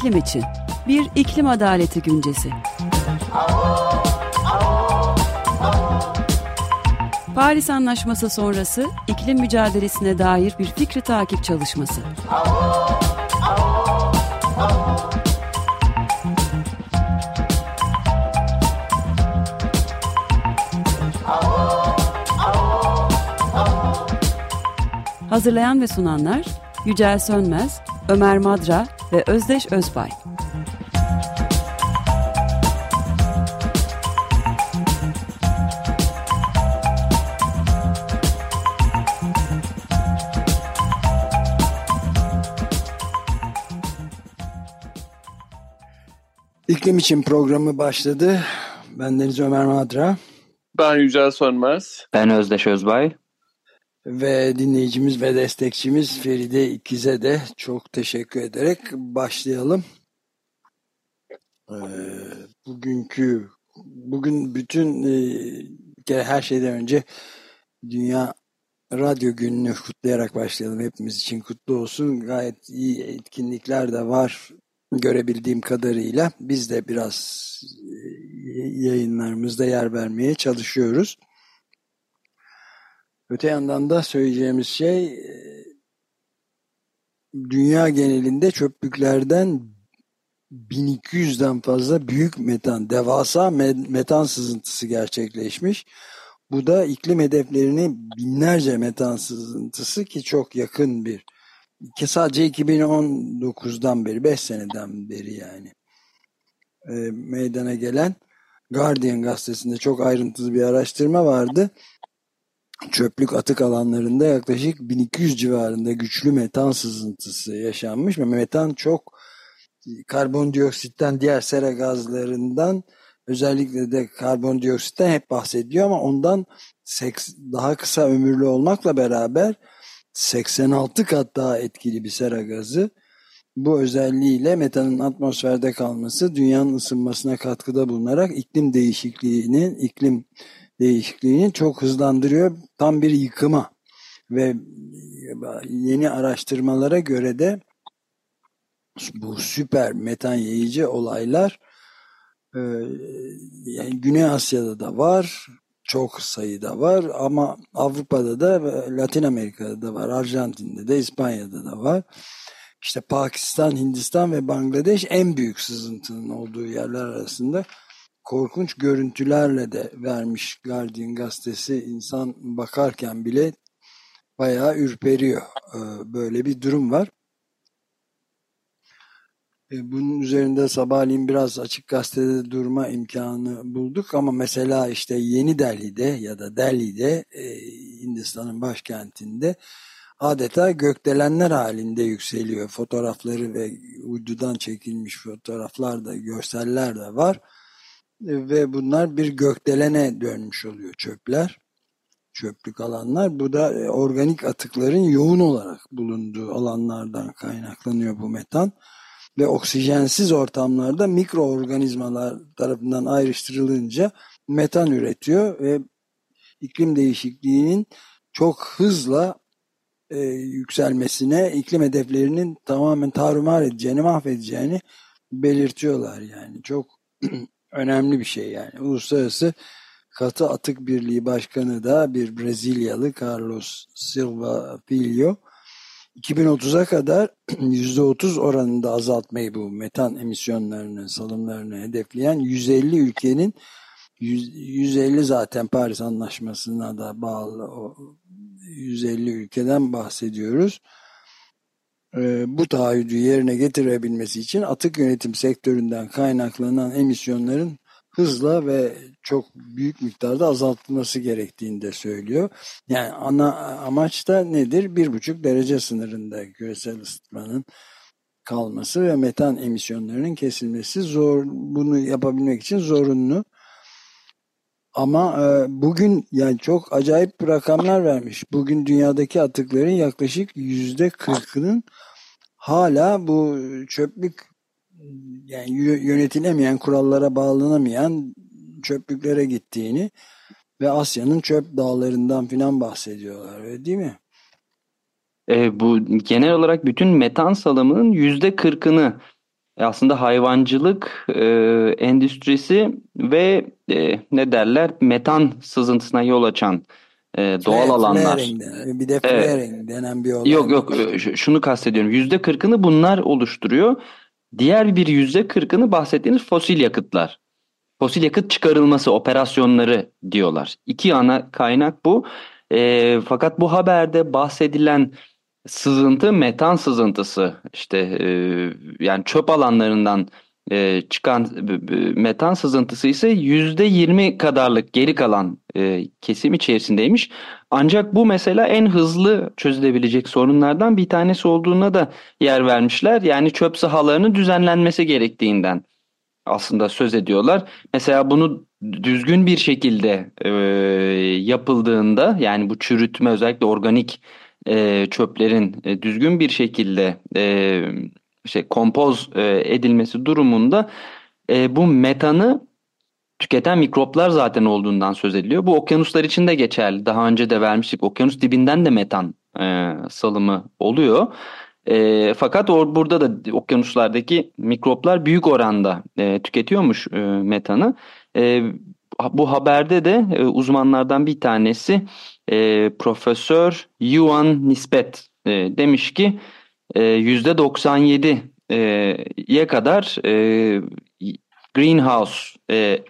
iklim için bir iklim adaleti güncesi. Paris Anlaşması sonrası iklim mücadelesine dair bir fikri takip çalışması. Hazırlayan ve sunanlar Yücel Sönmez, Ömer Madra ve Özdeş Özbay. İklim için programı başladı. Ben Deniz Ömer Madra. Ben Yücel Sönmez. Ben Özdeş Özbay. Ve dinleyicimiz ve destekçimiz Feride İkiz'e de çok teşekkür ederek başlayalım. Ee, bugünkü, bugün bütün e, her şeyden önce Dünya Radyo Günü'nü kutlayarak başlayalım. Hepimiz için kutlu olsun. Gayet iyi etkinlikler de var görebildiğim kadarıyla. Biz de biraz e, yayınlarımızda yer vermeye çalışıyoruz. Öte yandan da söyleyeceğimiz şey e, dünya genelinde çöplüklerden 1200'den fazla büyük metan, devasa metan sızıntısı gerçekleşmiş. Bu da iklim hedeflerini binlerce metan sızıntısı ki çok yakın bir ki sadece 2019'dan beri 5 seneden beri yani e, meydana gelen Guardian gazetesinde çok ayrıntılı bir araştırma vardı çöplük atık alanlarında yaklaşık 1200 civarında güçlü metan sızıntısı yaşanmış ve metan çok karbondioksitten diğer sera gazlarından özellikle de karbondioksitten hep bahsediyor ama ondan daha kısa ömürlü olmakla beraber 86 kat daha etkili bir sera gazı. Bu özelliğiyle metanın atmosferde kalması dünyanın ısınmasına katkıda bulunarak iklim değişikliğinin iklim değişikliğini çok hızlandırıyor. Tam bir yıkıma ve yeni araştırmalara göre de bu süper metan yayıcı olaylar e, yani Güney Asya'da da var çok sayıda var ama Avrupa'da da Latin Amerika'da da var Arjantin'de de İspanya'da da var işte Pakistan, Hindistan ve Bangladeş en büyük sızıntının olduğu yerler arasında korkunç görüntülerle de vermiş Guardian gazetesi insan bakarken bile bayağı ürperiyor. Ee, böyle bir durum var. Ee, bunun üzerinde sabahleyin biraz açık gazetede durma imkanı bulduk ama mesela işte Yeni Delhi'de ya da Delhi'de e, Hindistan'ın başkentinde adeta gökdelenler halinde yükseliyor. Fotoğrafları ve uydudan çekilmiş fotoğraflar da görseller de var ve bunlar bir gökdelene dönmüş oluyor çöpler. Çöplük alanlar. Bu da e, organik atıkların yoğun olarak bulunduğu alanlardan kaynaklanıyor bu metan. Ve oksijensiz ortamlarda mikroorganizmalar tarafından ayrıştırılınca metan üretiyor ve iklim değişikliğinin çok hızla e, yükselmesine, iklim hedeflerinin tamamen tarumar edeceğini, mahvedeceğini belirtiyorlar yani. Çok önemli bir şey yani. Uluslararası Katı Atık Birliği Başkanı da bir Brezilyalı Carlos Silva Filho 2030'a kadar %30 oranında azaltmayı bu metan emisyonlarını, salımlarını hedefleyen 150 ülkenin 150 zaten Paris Anlaşması'na da bağlı o 150 ülkeden bahsediyoruz. Ee, bu taahhüdü yerine getirebilmesi için atık yönetim sektöründen kaynaklanan emisyonların hızla ve çok büyük miktarda azaltılması gerektiğini de söylüyor. Yani ana amaç da nedir? Bir buçuk derece sınırında küresel ısıtmanın kalması ve metan emisyonlarının kesilmesi zor. Bunu yapabilmek için zorunlu. Ama e, bugün yani çok acayip rakamlar vermiş. Bugün dünyadaki atıkların yaklaşık yüzde kırkının hala bu çöplük yani yönetilemeyen kurallara bağlanamayan çöplüklere gittiğini ve Asya'nın çöp dağlarından filan bahsediyorlar öyle değil mi? E, bu genel olarak bütün metan salımının yüzde kırkını aslında hayvancılık e, endüstrisi ve e, ne derler metan sızıntısına yol açan e, doğal alanlar. bir de flaring evet. denen bir olay. Yok yok şunu kastediyorum. Yüzde kırkını bunlar oluşturuyor. Diğer bir yüzde kırkını bahsettiğiniz fosil yakıtlar. Fosil yakıt çıkarılması operasyonları diyorlar. İki ana kaynak bu. E, fakat bu haberde bahsedilen sızıntı metan sızıntısı işte e, yani çöp alanlarından e, çıkan metan sızıntısı ise yüzde yirmi kadarlık geri kalan e, kesim içerisindeymiş. Ancak bu mesela en hızlı çözülebilecek sorunlardan bir tanesi olduğuna da yer vermişler. Yani çöp sahalarının düzenlenmesi gerektiğinden aslında söz ediyorlar. Mesela bunu düzgün bir şekilde e, yapıldığında yani bu çürütme özellikle organik e, çöplerin e, düzgün bir şekilde e, şey kompoz e, edilmesi durumunda e, bu metanı tüketen mikroplar zaten olduğundan söz ediliyor. Bu okyanuslar için de geçerli. Daha önce de vermiştik. Okyanus dibinden de metan e, salımı oluyor. E, fakat or, burada da okyanuslardaki mikroplar büyük oranda e, tüketiyormuş e, metanı. E, bu haberde de e, uzmanlardan bir tanesi e, Profesör Yuan Nispet e, demiş ki e, %97'ye kadar e, greenhouse e,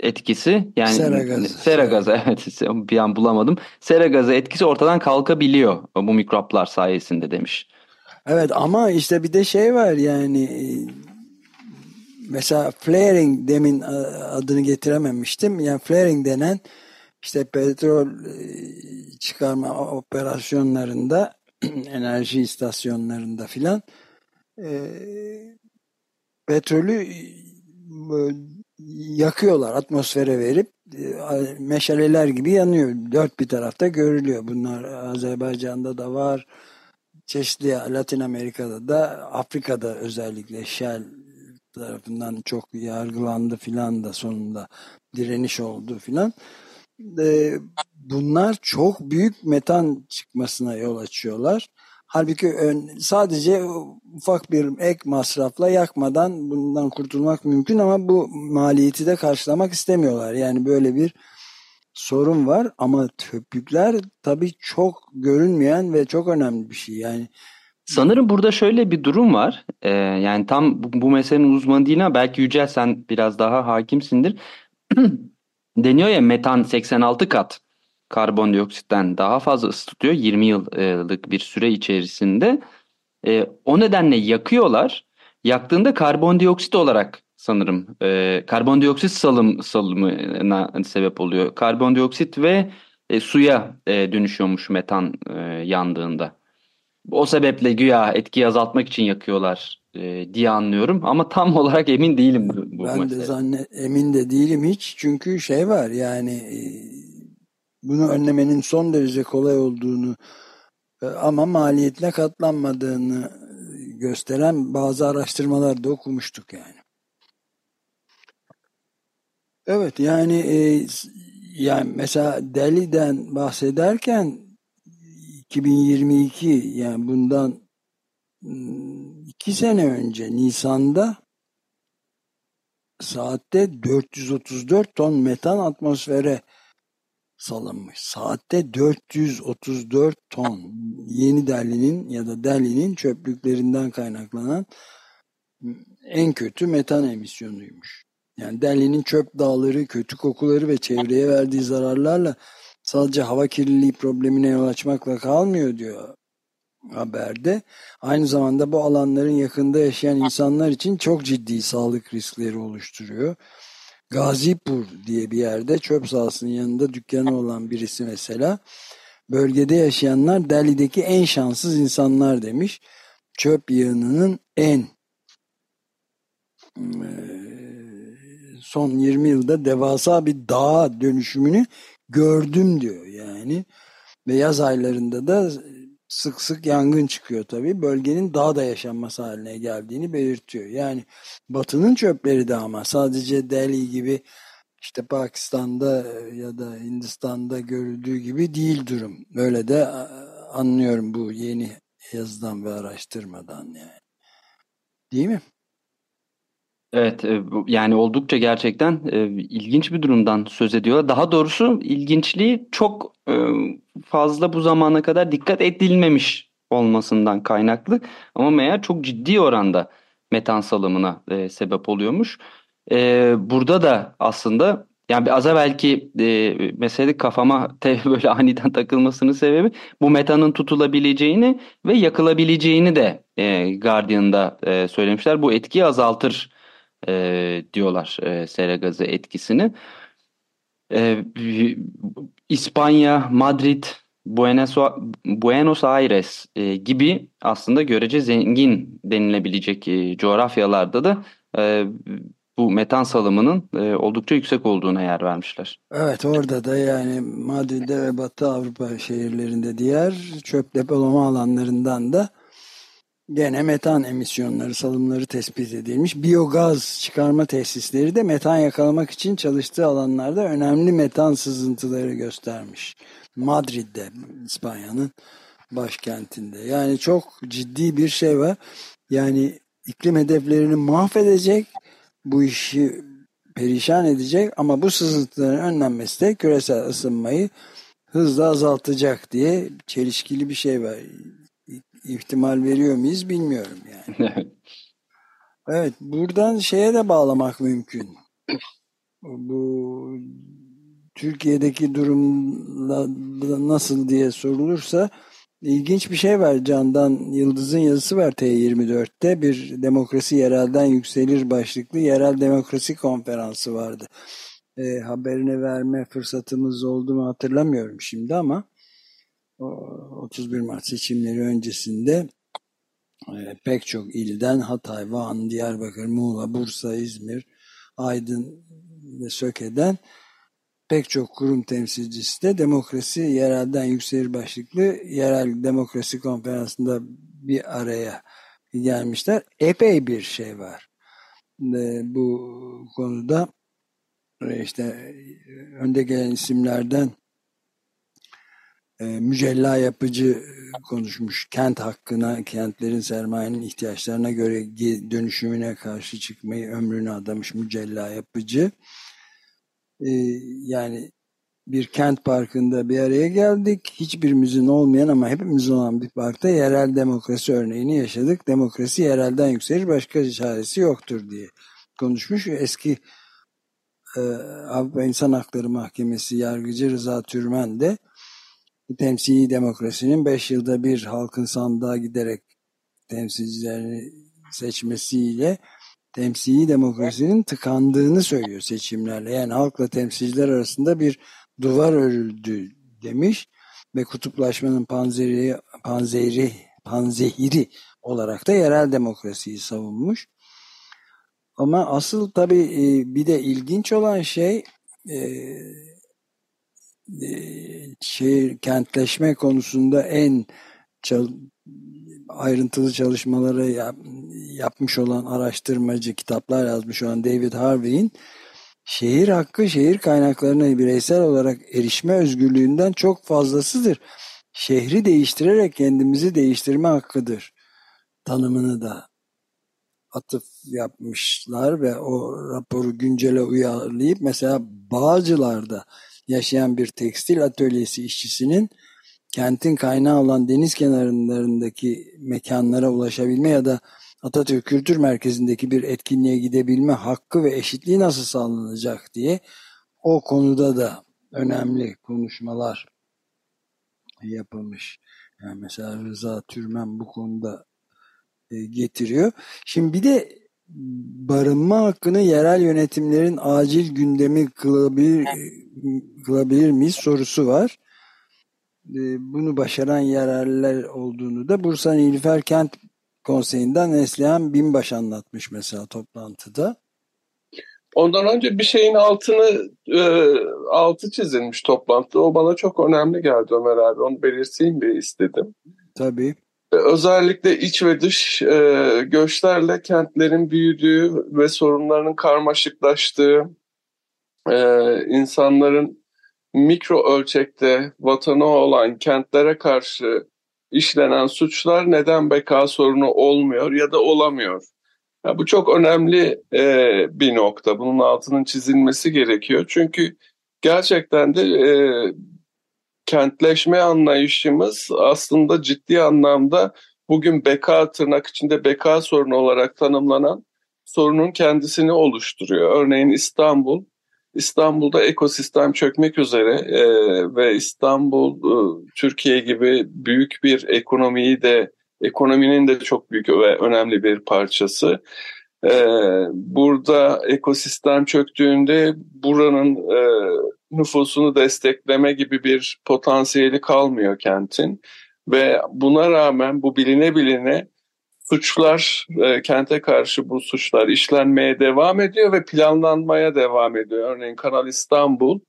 etkisi yani sera gazı, sera gazı evet bir an bulamadım. Sera gazı etkisi ortadan kalkabiliyor bu mikroplar sayesinde demiş. Evet ama işte bir de şey var yani mesela flaring demin adını getirememiştim. Yani flaring denen işte petrol e, çıkarma operasyonlarında enerji istasyonlarında filan e, petrolü yakıyorlar atmosfere verip meşaleler gibi yanıyor. Dört bir tarafta görülüyor. Bunlar Azerbaycan'da da var çeşitli Latin Amerika'da da Afrika'da özellikle Shell tarafından çok yargılandı filan da sonunda direniş oldu filan. E, bunlar çok büyük metan çıkmasına yol açıyorlar. Halbuki ön, sadece ufak bir ek masrafla yakmadan bundan kurtulmak mümkün ama bu maliyeti de karşılamak istemiyorlar. Yani böyle bir sorun var ama köpükler tabii çok görünmeyen ve çok önemli bir şey. Yani Sanırım burada şöyle bir durum var. Ee, yani tam bu, bu meselenin uzmanı değil ama belki Yücel sen biraz daha hakimsindir. Deniyor ya metan 86 kat karbondioksitten daha fazla ısı tutuyor 20 yıllık bir süre içerisinde. E, o nedenle yakıyorlar. Yaktığında karbondioksit olarak sanırım e, karbondioksit salım salımına sebep oluyor. Karbondioksit ve e, suya e, dönüşüyormuş metan e, yandığında. O sebeple güya etkiyi azaltmak için yakıyorlar e, diye anlıyorum ama tam olarak emin değilim bu, bu Ben mesele. de zannet emin de değilim hiç çünkü şey var yani e, bunu önlemenin son derece kolay olduğunu e, ama maliyetle katlanmadığını gösteren bazı araştırmalar da okumuştuk yani. Evet yani e, yani mesela Delhi'den bahsederken 2022 yani bundan iki sene önce Nisan'da saatte 434 ton metan atmosfere salınmış. Saatte 434 ton Yeni Delhi'nin ya da Delhi'nin çöplüklerinden kaynaklanan en kötü metan emisyonuymuş. Yani Delhi'nin çöp dağları, kötü kokuları ve çevreye verdiği zararlarla sadece hava kirliliği problemine yol açmakla kalmıyor diyor haberde. Aynı zamanda bu alanların yakında yaşayan insanlar için çok ciddi sağlık riskleri oluşturuyor. Gazipur diye bir yerde çöp sahasının yanında dükkanı olan birisi mesela bölgede yaşayanlar Delhi'deki en şanssız insanlar demiş. Çöp yığınının en son 20 yılda devasa bir dağ dönüşümünü gördüm diyor yani. Ve yaz aylarında da sık sık yangın çıkıyor tabii. Bölgenin daha da yaşanması haline geldiğini belirtiyor. Yani batının çöpleri de ama sadece Delhi gibi işte Pakistan'da ya da Hindistan'da görüldüğü gibi değil durum. Böyle de anlıyorum bu yeni yazıdan ve araştırmadan yani. Değil mi? Evet e, yani oldukça gerçekten e, ilginç bir durumdan söz ediyor. Daha doğrusu ilginçliği çok e, fazla bu zamana kadar dikkat edilmemiş olmasından kaynaklı. Ama meğer çok ciddi oranda metan salımına sebep oluyormuş. Burada da aslında yani az belki e, mesele kafama böyle aniden takılmasının sebebi bu metanın tutulabileceğini ve yakılabileceğini de e, Guardian'da söylemişler. Bu etkiyi azaltır e, diyorlar e, sera gazı etkisini. E, İspanya, Madrid, Buenos, Aires e, gibi aslında görece zengin denilebilecek e, coğrafyalarda da e, bu metan salımının e, oldukça yüksek olduğuna yer vermişler. Evet orada da yani Madrid'de ve Batı Avrupa şehirlerinde diğer çöp depolama alanlarından da gene metan emisyonları, salımları tespit edilmiş. Biyogaz çıkarma tesisleri de metan yakalamak için çalıştığı alanlarda önemli metan sızıntıları göstermiş. Madrid'de, İspanya'nın başkentinde. Yani çok ciddi bir şey var. Yani iklim hedeflerini mahvedecek, bu işi perişan edecek ama bu sızıntıların önlenmesi de küresel ısınmayı hızla azaltacak diye çelişkili bir şey var ihtimal veriyor muyuz bilmiyorum yani. evet buradan şeye de bağlamak mümkün. Bu Türkiye'deki durum nasıl diye sorulursa ilginç bir şey var. Candan Yıldız'ın yazısı var T24'te. Bir demokrasi yerelden yükselir başlıklı yerel demokrasi konferansı vardı. E, haberini verme fırsatımız oldu mu hatırlamıyorum şimdi ama 31 Mart seçimleri öncesinde e, pek çok ilden Hatay, Van, Diyarbakır, Muğla, Bursa, İzmir, Aydın ve Söke'den pek çok kurum temsilcisi de demokrasi yerelden yükselir başlıklı yerel demokrasi konferansında bir araya gelmişler. Epey bir şey var. E, bu konuda e, işte önde gelen isimlerden e, mücella yapıcı e, konuşmuş. Kent hakkına, kentlerin sermayenin ihtiyaçlarına göre dönüşümüne karşı çıkmayı ömrünü adamış mücella yapıcı. E, yani bir kent parkında bir araya geldik. Hiçbirimizin olmayan ama hepimizin olan bir parkta yerel demokrasi örneğini yaşadık. Demokrasi yerelden yükselir başka çaresi yoktur diye konuşmuş. Eski e, Avrupa İnsan Hakları Mahkemesi yargıcı Rıza Türmen de temsili demokrasinin 5 yılda bir halkın sandığa giderek temsilcilerini seçmesiyle temsili demokrasinin tıkandığını söylüyor seçimlerle. Yani halkla temsilciler arasında bir duvar örüldü demiş ve kutuplaşmanın panzeri, panzeri, panzehiri olarak da yerel demokrasiyi savunmuş. Ama asıl tabii e, bir de ilginç olan şey e, şehir kentleşme konusunda en ayrıntılı çalışmaları yap, yapmış olan araştırmacı kitaplar yazmış olan David Harvey'in şehir hakkı şehir kaynaklarına bireysel olarak erişme özgürlüğünden çok fazlasıdır. Şehri değiştirerek kendimizi değiştirme hakkıdır. Tanımını da atıf yapmışlar ve o raporu güncele uyarlayıp mesela Bağcılar'da yaşayan bir tekstil atölyesi işçisinin kentin kaynağı olan deniz kenarlarındaki mekanlara ulaşabilme ya da Atatürk Kültür Merkezi'ndeki bir etkinliğe gidebilme hakkı ve eşitliği nasıl sağlanacak diye o konuda da önemli konuşmalar yapılmış. Yani mesela Rıza Türmen bu konuda e, getiriyor. Şimdi bir de barınma hakkını yerel yönetimlerin acil gündemi kılabilir, kılabilir miyiz sorusu var. Ee, bunu başaran yerler olduğunu da Bursa Nilüfer Kent Konseyi'nden Neslihan Binbaş anlatmış mesela toplantıda. Ondan önce bir şeyin altını e, altı çizilmiş toplantıda. O bana çok önemli geldi Ömer abi. Onu belirteyim diye istedim. Tabii özellikle iç ve dış e, göçlerle kentlerin büyüdüğü ve sorunlarının karmaşıklaştığı, e, insanların mikro ölçekte vatanı olan kentlere karşı işlenen suçlar neden beka sorunu olmuyor ya da olamıyor Ya bu çok önemli e, bir nokta. Bunun altının çizilmesi gerekiyor. Çünkü gerçekten de e, kentleşme anlayışımız aslında ciddi anlamda bugün beka tırnak içinde beka sorunu olarak tanımlanan sorunun kendisini oluşturuyor. Örneğin İstanbul, İstanbul'da ekosistem çökmek üzere e, ve İstanbul e, Türkiye gibi büyük bir ekonomiyi de ekonominin de çok büyük ve önemli bir parçası. Ee, burada ekosistem çöktüğünde buranın e, nüfusunu destekleme gibi bir potansiyeli kalmıyor kentin. Ve buna rağmen bu biline biline suçlar, e, kente karşı bu suçlar işlenmeye devam ediyor ve planlanmaya devam ediyor. Örneğin Kanal İstanbul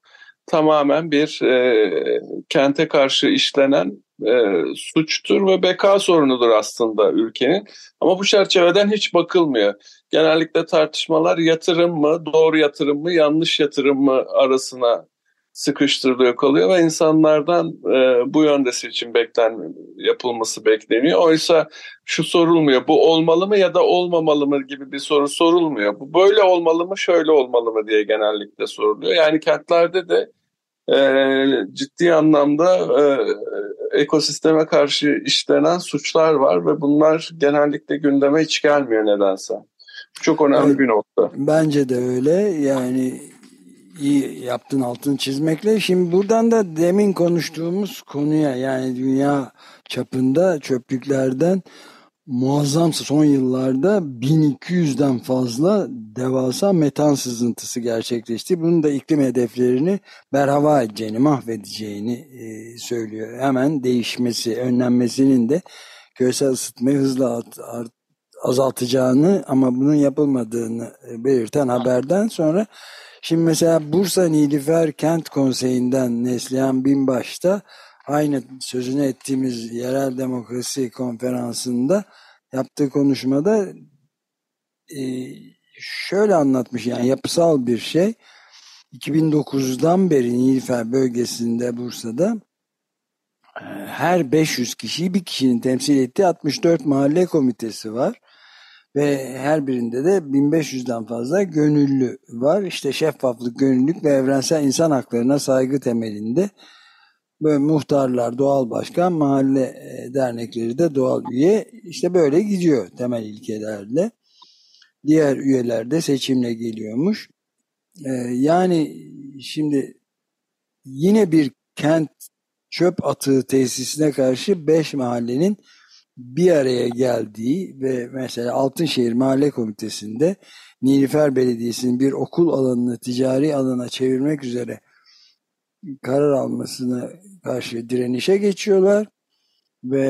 tamamen bir e, kente karşı işlenen e, suçtur ve beka sorunudur aslında ülkenin. Ama bu çerçeveden hiç bakılmıyor. Genellikle tartışmalar yatırım mı, doğru yatırım mı, yanlış yatırım mı arasına sıkıştırılıyor kalıyor ve insanlardan e, bu yönde seçim beklen yapılması bekleniyor. Oysa şu sorulmuyor, bu olmalı mı ya da olmamalı mı gibi bir soru sorulmuyor. Bu böyle olmalı mı, şöyle olmalı mı diye genellikle soruluyor. Yani kentlerde de ciddi anlamda e, ekosisteme karşı işlenen suçlar var ve bunlar genellikle gündeme hiç gelmiyor nedense. Çok önemli evet, bir nokta. Bence de öyle. Yani iyi yaptın altını çizmekle. Şimdi buradan da demin konuştuğumuz konuya yani dünya çapında çöplüklerden muazzam son yıllarda 1200'den fazla devasa metan sızıntısı gerçekleşti. Bunun da iklim hedeflerini berhava edeceğini, mahvedeceğini e, söylüyor. Hemen değişmesi, önlenmesinin de küresel ısıtmayı hızla art, art, azaltacağını ama bunun yapılmadığını e, belirten haberden sonra şimdi mesela Bursa Nilüfer Kent Konseyi'nden Neslihan Binbaş da aynı sözünü ettiğimiz yerel demokrasi konferansında yaptığı konuşmada e, şöyle anlatmış yani yapısal bir şey 2009'dan beri Nilüfer bölgesinde Bursa'da e, her 500 kişiyi bir kişinin temsil ettiği 64 mahalle komitesi var ve her birinde de 1500'den fazla gönüllü var. İşte şeffaflık, gönüllülük ve evrensel insan haklarına saygı temelinde böyle muhtarlar doğal başkan, mahalle e, dernekleri de doğal üye işte böyle gidiyor temel ilkelerle. Diğer üyeler de seçimle geliyormuş. E, yani şimdi yine bir kent çöp atığı tesisine karşı beş mahallenin bir araya geldiği ve mesela Altınşehir Mahalle Komitesi'nde Nilüfer Belediyesi'nin bir okul alanını ticari alana çevirmek üzere karar almasına karşı direnişe geçiyorlar ve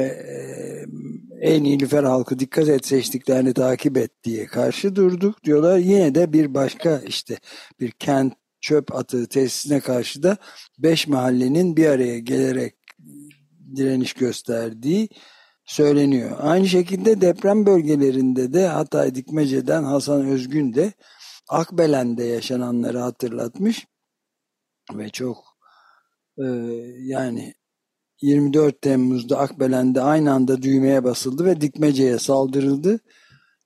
e, ey Nilüfer halkı dikkat et seçtiklerini takip et diye karşı durduk diyorlar. Yine de bir başka işte bir kent çöp atığı tesisine karşı da beş mahallenin bir araya gelerek direniş gösterdiği söyleniyor. Aynı şekilde deprem bölgelerinde de Hatay Dikmece'den Hasan Özgün de Akbelen'de yaşananları hatırlatmış ve çok ee, yani 24 Temmuz'da Akbelen'de aynı anda düğmeye basıldı ve dikmeceye saldırıldı.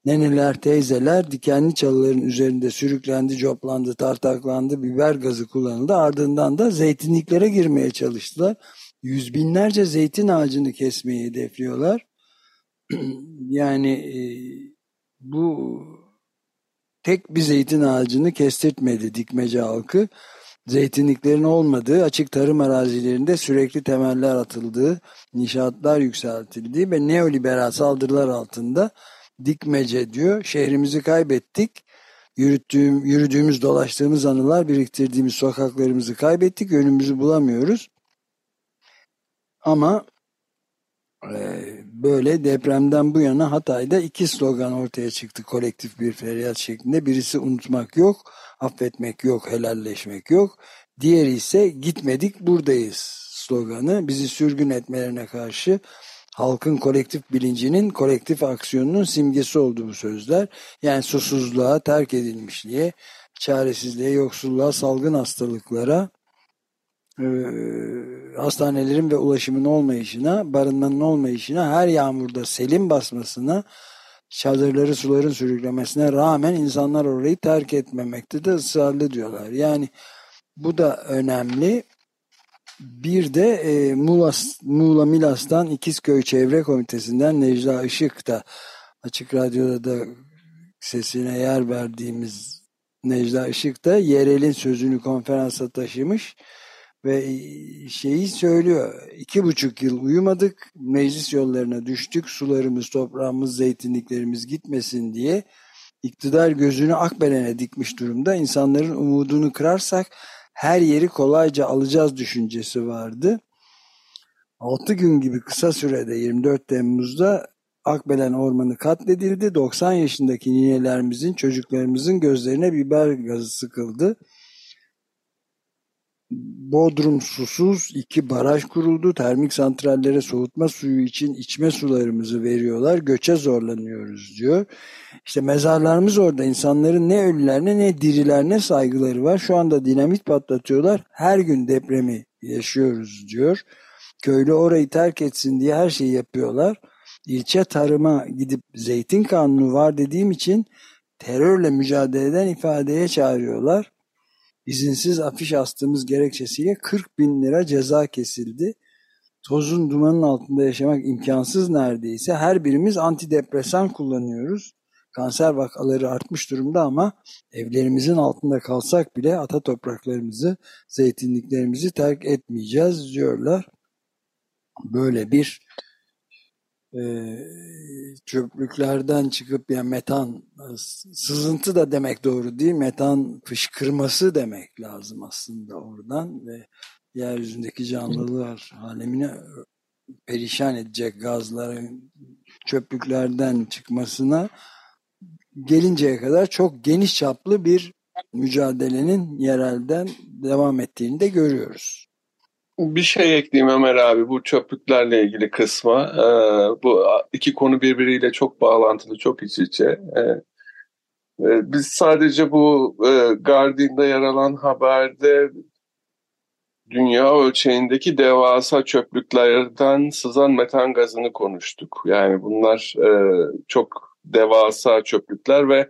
Neneler, teyzeler dikenli çalıların üzerinde sürüklendi, coplandı, tartaklandı, biber gazı kullanıldı. Ardından da zeytinliklere girmeye çalıştılar. Yüz binlerce zeytin ağacını kesmeyi hedefliyorlar. yani e, bu tek bir zeytin ağacını kestirtmedi dikmece halkı zeytinliklerin olmadığı açık tarım arazilerinde sürekli temeller atıldığı, inşaatlar yükseltildiği ve neoliberal saldırılar altında dikmece diyor. Şehrimizi kaybettik. Yürüttüğüm, yürüdüğümüz, dolaştığımız anılar, biriktirdiğimiz sokaklarımızı kaybettik. Önümüzü bulamıyoruz. Ama böyle depremden bu yana Hatay'da iki slogan ortaya çıktı kolektif bir feryat şeklinde. Birisi unutmak yok, affetmek yok, helalleşmek yok. Diğeri ise gitmedik buradayız sloganı. Bizi sürgün etmelerine karşı halkın kolektif bilincinin, kolektif aksiyonunun simgesi oldu bu sözler. Yani susuzluğa, terk edilmişliğe, çaresizliğe, yoksulluğa, salgın hastalıklara, e, hastanelerin ve ulaşımın olmayışına, barınmanın olmayışına, her yağmurda selin basmasına, çadırları suların sürüklemesine rağmen insanlar orayı terk etmemekte de ısrarlı diyorlar. Yani bu da önemli. Bir de e, Muğla, Muğla Milas'tan İkizköy Çevre Komitesi'nden Necla Işık da Açık Radyo'da da sesine yer verdiğimiz Necla Işık da yerelin sözünü konferansa taşımış ve şeyi söylüyor. iki buçuk yıl uyumadık, meclis yollarına düştük, sularımız, toprağımız, zeytinliklerimiz gitmesin diye iktidar gözünü Akbelen'e dikmiş durumda. İnsanların umudunu kırarsak her yeri kolayca alacağız düşüncesi vardı. 6 gün gibi kısa sürede 24 Temmuz'da Akbelen Ormanı katledildi. 90 yaşındaki ninelerimizin, çocuklarımızın gözlerine biber gazı sıkıldı. Bodrum susuz iki baraj kuruldu. Termik santrallere soğutma suyu için içme sularımızı veriyorlar. Göçe zorlanıyoruz diyor. İşte mezarlarımız orada. İnsanların ne ölülerine ne dirilerine saygıları var. Şu anda dinamit patlatıyorlar. Her gün depremi yaşıyoruz diyor. Köylü orayı terk etsin diye her şeyi yapıyorlar. İlçe tarıma gidip zeytin kanunu var dediğim için terörle mücadeleden ifadeye çağırıyorlar. İzinsiz afiş astığımız gerekçesiyle 40 bin lira ceza kesildi. Tozun dumanın altında yaşamak imkansız neredeyse. Her birimiz antidepresan kullanıyoruz. Kanser vakaları artmış durumda ama evlerimizin altında kalsak bile ata topraklarımızı, zeytinliklerimizi terk etmeyeceğiz diyorlar. Böyle bir e, çöplüklerden çıkıp yani metan sızıntı da demek doğru değil metan fışkırması demek lazım aslında oradan ve yeryüzündeki canlılar alemine perişan edecek gazların çöplüklerden çıkmasına gelinceye kadar çok geniş çaplı bir mücadelenin yerelden devam ettiğini de görüyoruz. Bir şey ekleyeyim Ömer abi bu çöplüklerle ilgili kısma. Ee, bu iki konu birbiriyle çok bağlantılı, çok iç içe. Ee, e, biz sadece bu e, Guardian'da yer alan haberde dünya ölçeğindeki devasa çöplüklerden sızan metan gazını konuştuk. Yani bunlar e, çok devasa çöplükler ve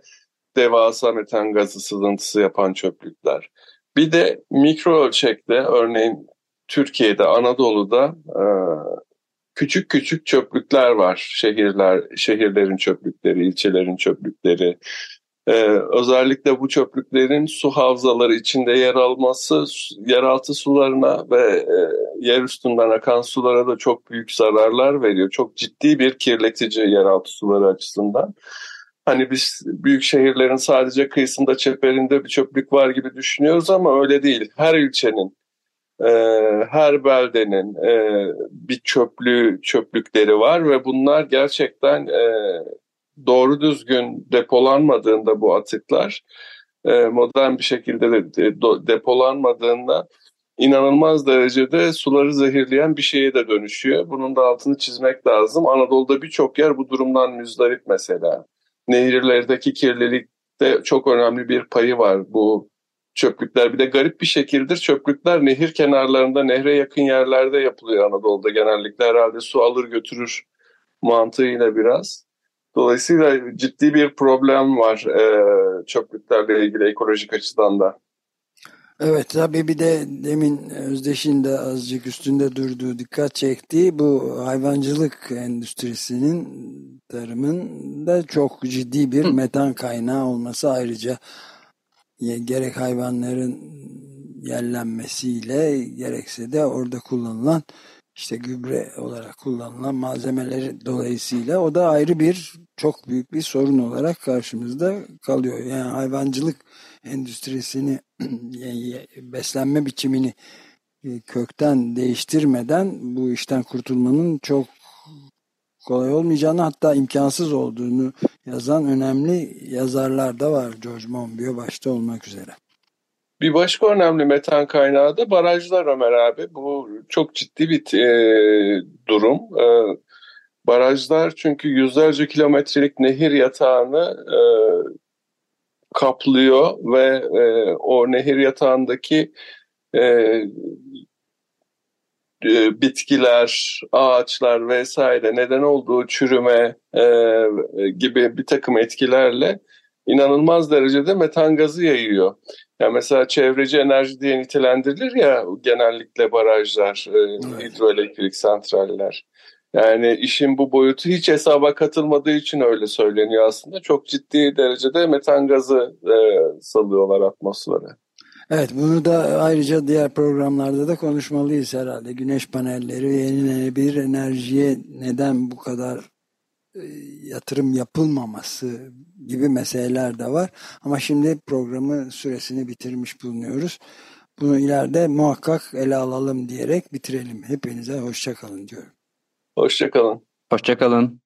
devasa metan gazı sızıntısı yapan çöplükler. Bir de mikro ölçekte örneğin Türkiye'de, Anadolu'da e, küçük küçük çöplükler var. Şehirler, şehirlerin çöplükleri, ilçelerin çöplükleri. Ee, özellikle bu çöplüklerin su havzaları içinde yer alması yeraltı sularına ve e, yer üstünden akan sulara da çok büyük zararlar veriyor. Çok ciddi bir kirletici yeraltı suları açısından. Hani biz büyük şehirlerin sadece kıyısında çeperinde bir çöplük var gibi düşünüyoruz ama öyle değil. Her ilçenin e, her beldenin e, bir çöplüğü çöplükleri var ve bunlar gerçekten e, doğru düzgün depolanmadığında bu atıklar e, modern bir şekilde de, de depolanmadığında inanılmaz derecede suları zehirleyen bir şeye de dönüşüyor. Bunun da altını çizmek lazım. Anadolu'da birçok yer bu durumdan müzdarip mesela. Nehirlerdeki kirlilikte çok önemli bir payı var bu çöplükler. Bir de garip bir şekildir çöplükler nehir kenarlarında, nehre yakın yerlerde yapılıyor Anadolu'da genellikle. Herhalde su alır götürür mantığıyla biraz. Dolayısıyla ciddi bir problem var e, çöplüklerle ilgili ekolojik açıdan da. Evet tabii bir de demin Özdeş'in de azıcık üstünde durduğu dikkat çektiği bu hayvancılık endüstrisinin tarımın da çok ciddi bir metan kaynağı olması ayrıca gerek hayvanların yerlenmesiyle gerekse de orada kullanılan işte gübre olarak kullanılan malzemeleri dolayısıyla o da ayrı bir çok büyük bir sorun olarak karşımızda kalıyor. Yani hayvancılık endüstrisini beslenme biçimini e, kökten değiştirmeden bu işten kurtulmanın çok kolay olmayacağını hatta imkansız olduğunu yazan önemli yazarlar da var. George Monbiot başta olmak üzere. Bir başka önemli metan kaynağı da barajlar Ömer abi. Bu çok ciddi bir e, durum. E, barajlar çünkü yüzlerce kilometrelik nehir yatağını e, kaplıyor ve e, o nehir yatağındaki e, bitkiler, ağaçlar vesaire neden olduğu çürüme e, gibi bir takım etkilerle inanılmaz derecede metan gazı yayıyor. Yani mesela çevreci enerji diye nitelendirilir ya genellikle barajlar, e, evet. hidroelektrik santraller. Yani işin bu boyutu hiç hesaba katılmadığı için öyle söyleniyor aslında. Çok ciddi derecede metan gazı e, salıyorlar atmosfere. Evet bunu da ayrıca diğer programlarda da konuşmalıyız herhalde. Güneş panelleri ve yenilenebilir enerjiye neden bu kadar e, yatırım yapılmaması gibi meseleler de var. Ama şimdi programı süresini bitirmiş bulunuyoruz. Bunu ileride muhakkak ele alalım diyerek bitirelim. Hepinize hoşçakalın diyorum. Hoşçakalın. Hoşçakalın.